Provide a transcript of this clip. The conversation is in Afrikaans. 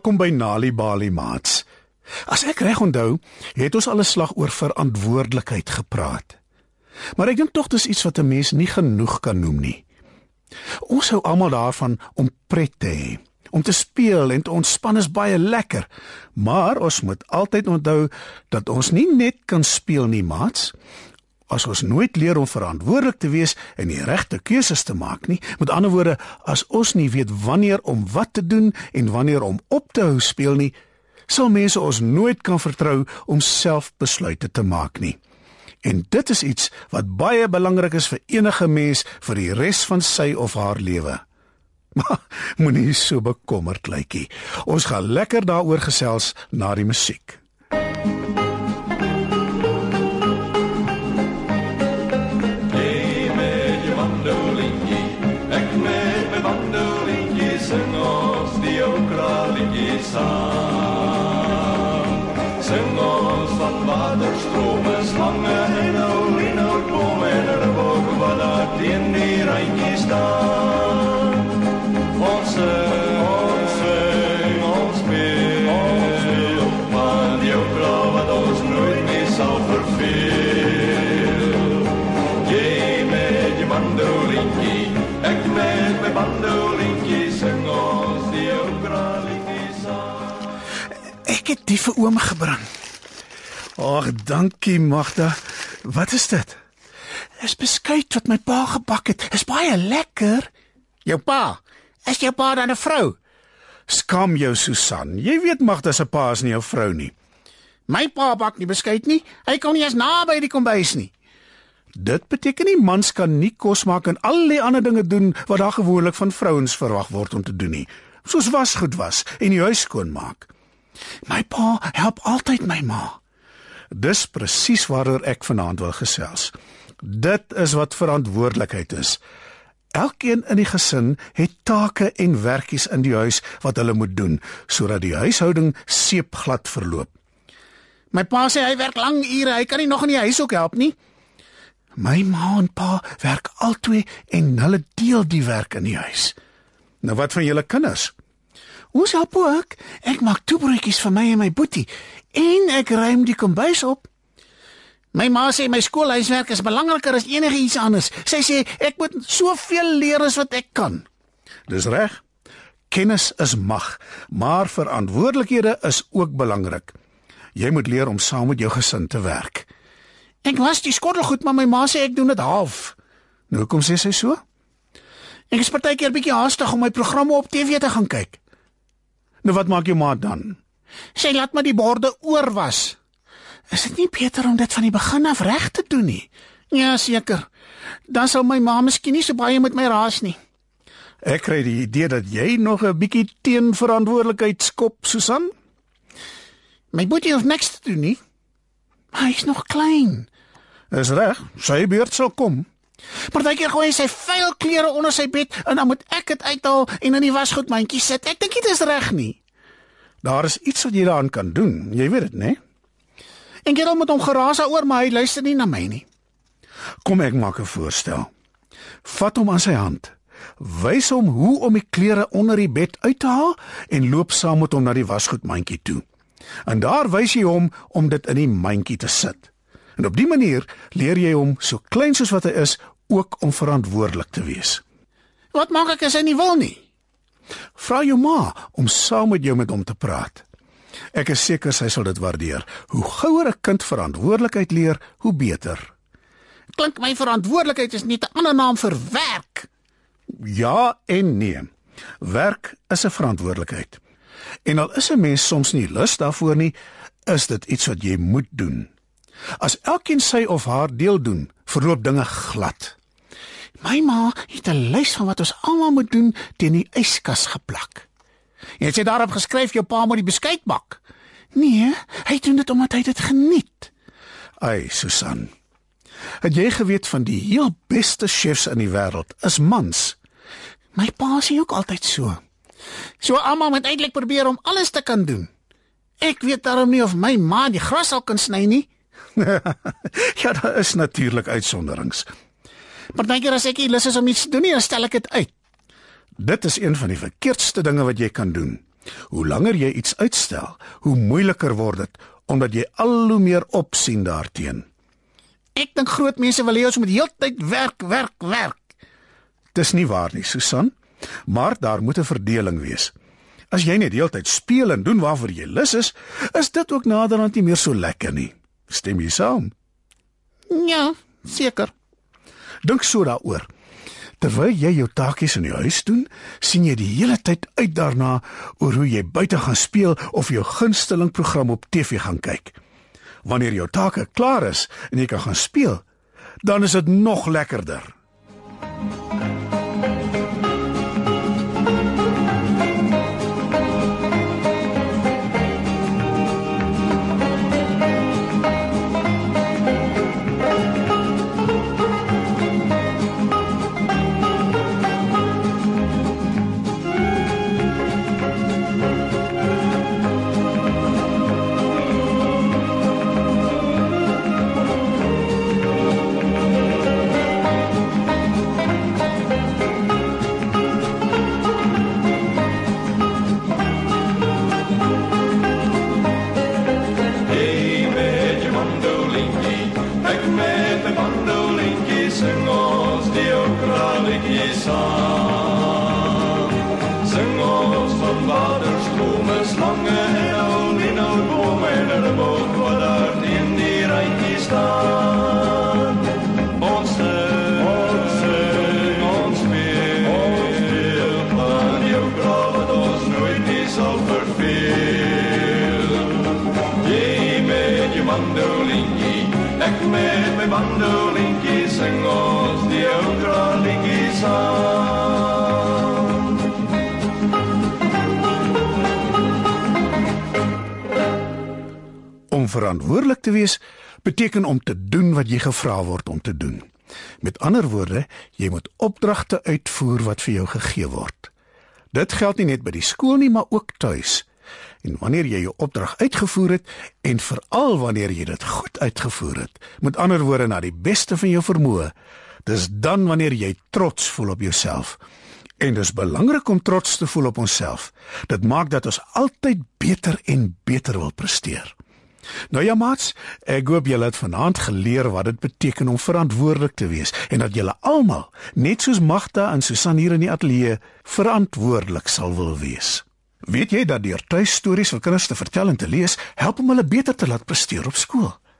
Welkom by Nali Bali Mats. As ek reg onthou, het ons al 'n slag oor verantwoordelikheid gepraat. Maar ek dink tog dis iets wat 'n mens nie genoeg kan noem nie. Ons hou almal daarvan om pret te hê. Om te speel en te ontspan is baie lekker, maar ons moet altyd onthou dat ons nie net kan speel nie, maats. As ons nooit leer om verantwoordelik te wees en die regte keuses te maak nie, met ander woorde, as ons nie weet wanneer om wat te doen en wanneer om op te hou speel nie, sal mense ons nooit kan vertrou om self besluite te maak nie. En dit is iets wat baie belangrik is vir enige mens vir die res van sy of haar lewe. Maar moenie so bekommerd lykie. Ons gaan lekker daaroor gesels na die musiek. sun. Die vir oom gebring. Ag, dankie Magda. Wat is dit? Dis beskuit wat my pa gebak het. Is baie lekker. Jou pa. Is jou pa dan 'n vrou? Skam jou Susan. Jy weet Magda se pa is nie jou vrou nie. My pa bak nie beskuit nie. Hy kom nie eens naby die kombuis nie. Dit beteken nie mans kan nie kos maak en al die ander dinge doen wat daar gewoonlik van vrouens verwag word om te doen nie. Soos wasgoed was en die huis skoonmaak. My pa help altyd my ma. Dis presies waaroor ek vanaand wil gesels. Dit is wat verantwoordelikheid is. Elkeen in die gesin het take en werkies in die huis wat hulle moet doen sodat die huishouding seepglad verloop. My pa sê hy werk lang ure. Hy kan nie nog in die huis ook help nie. My ma en pa werk albei en hulle deel die werk in die huis. Nou wat van julle kinders? Ons help ook. Ek maak toebroodjies vir my en my boetie en ek ruim die kombuis op. My ma sê my skoolhuiswerk is belangriker as enigiets anders. Sy sê ek moet soveel leer as wat ek kan. Dis reg. Kennis is mag, maar verantwoordelikhede is ook belangrik. Jy moet leer om saam met jou gesin te werk. Ek was die skottelgoed, maar my ma sê ek doen dit half. Nou kom sê sy so? Ek is partykeer bietjie haastig om my programme op TV te gaan kyk. Nou wat maak jou ma dan? Sy laat my die borde oorwas. Is dit nie beter om dit van die begin af reg te doen nie? Ja, seker. Dan sou my ma miskien nie so baie met my raas nie. Ek kry die idee dat jy nog 'n bietjie teenverantwoordelikheid skop, Susan. My boetie hoef niks te doen nie. Maar hy's nog klein. Is reg, sy beurt sal kom. Partykeer gooi hy sy vuil klere onder sy bed en dan moet ek dit uithaal en in die wasgoedmandjie sit. Ek dink dit is reg nie. Daar is iets wat jy daaraan kan doen. Jy weet dit, né? En jy moet hom geraas daaroor, maar hy luister nie na my nie. Kom ek maak 'n voorstel. Vat hom aan sy hand. Wys hom hoe om die klere onder die bed uit te haal en loop saam met hom na die wasgoedmandjie toe. En daar wys jy hom om dit in die mandjie te sit. En op dië manier leer jy hom so klein soos wat hy is ook om verantwoordelik te wees. Wat maak ek as hy nie wil nie? Vra jou ma om saam met jou met hom te praat. Ek is seker sy sal dit waardeer. Hoe gouer 'n kind verantwoordelikheid leer, hoe beter. Klink my verantwoordelikheid is net 'n ander naam vir werk. Ja en nee. Werk is 'n verantwoordelikheid. En al is 'n mens soms nie lus daarvoor nie, is dit iets wat jy moet doen. As elkeen sy of haar deel doen, verloop dinge glad. My ma het 'n lys van wat ons almal moet doen teen die yskas geplak. Het sy daarop geskryf jou pa moet die beskuit bak. Nee, hy doen dit omdat hy dit geniet. Ai, Susan. Het jy geweet van die heel beste chefs in die wêreld is mans? My pa sê ook altyd so. So almal moet eintlik probeer om alles te kan doen. Ek weet daarom nie of my ma die gras sal kan sny nie. ja, daar is natuurlik uitsonderings. Maar dink jy as ek nie lus is om iets te doen nie, dan stel ek dit uit. Dit is een van die verkeerdste dinge wat jy kan doen. Hoe langer jy iets uitstel, hoe moeiliker word dit omdat jy al hoe meer opsien daarteenoor. Ek dink groot mense wil hê ons moet heeltyd werk, werk, werk. Dis nie waar nie, Susan, maar daar moet 'n verdeling wees. As jy net heeltyd speel en doen waarvoor jy lus is, is dit ook naderhand nie meer so lekker nie. Stem jy saam? Ja, seker. Dink so daaroor. Terwyl jy jou taakies in die huis doen, sien jy die hele tyd uit daarna oor hoe jy buite gaan speel of jou gunsteling program op TV gaan kyk. Wanneer jou take klaar is en jy kan gaan speel, dan is dit nog lekkerder. Ook kraliekjes aan. Zing ons van waterstromen, slangen en olinobomen en er de boot wat daar in die rijtje staan. Ons zing, ons zing, ons speel, ons speel, van jou kraal wat ons nooit nie zal verveel. Jy met jou mandolintjie, ek met my mandolintjie sing ons Om verantwoordelik te wees beteken om te doen wat jy gevra word om te doen. Met ander woorde, jy moet opdragte uitvoer wat vir jou gegee word. Dit geld nie net by die skool nie, maar ook tuis. En wanneer jy jou opdrag uitgevoer het en veral wanneer jy dit goed uitgevoer het, met ander woorde na die beste van jou vermoë, dis dan wanneer jy trots voel op jouself. En dis belangrik om trots te voel op onsself. Dit maak dat ons altyd beter en beter wil presteer. Nou ja maats, ek hoop julle het vanaand geleer wat dit beteken om verantwoordelik te wees en dat julle almal, net soos Magda en Susan hier in die ateljee, verantwoordelik sal wil wees. Weet jy dat deur tuistories vir kinders te vertel en te lees, help om hulle beter te laat presteer op skool?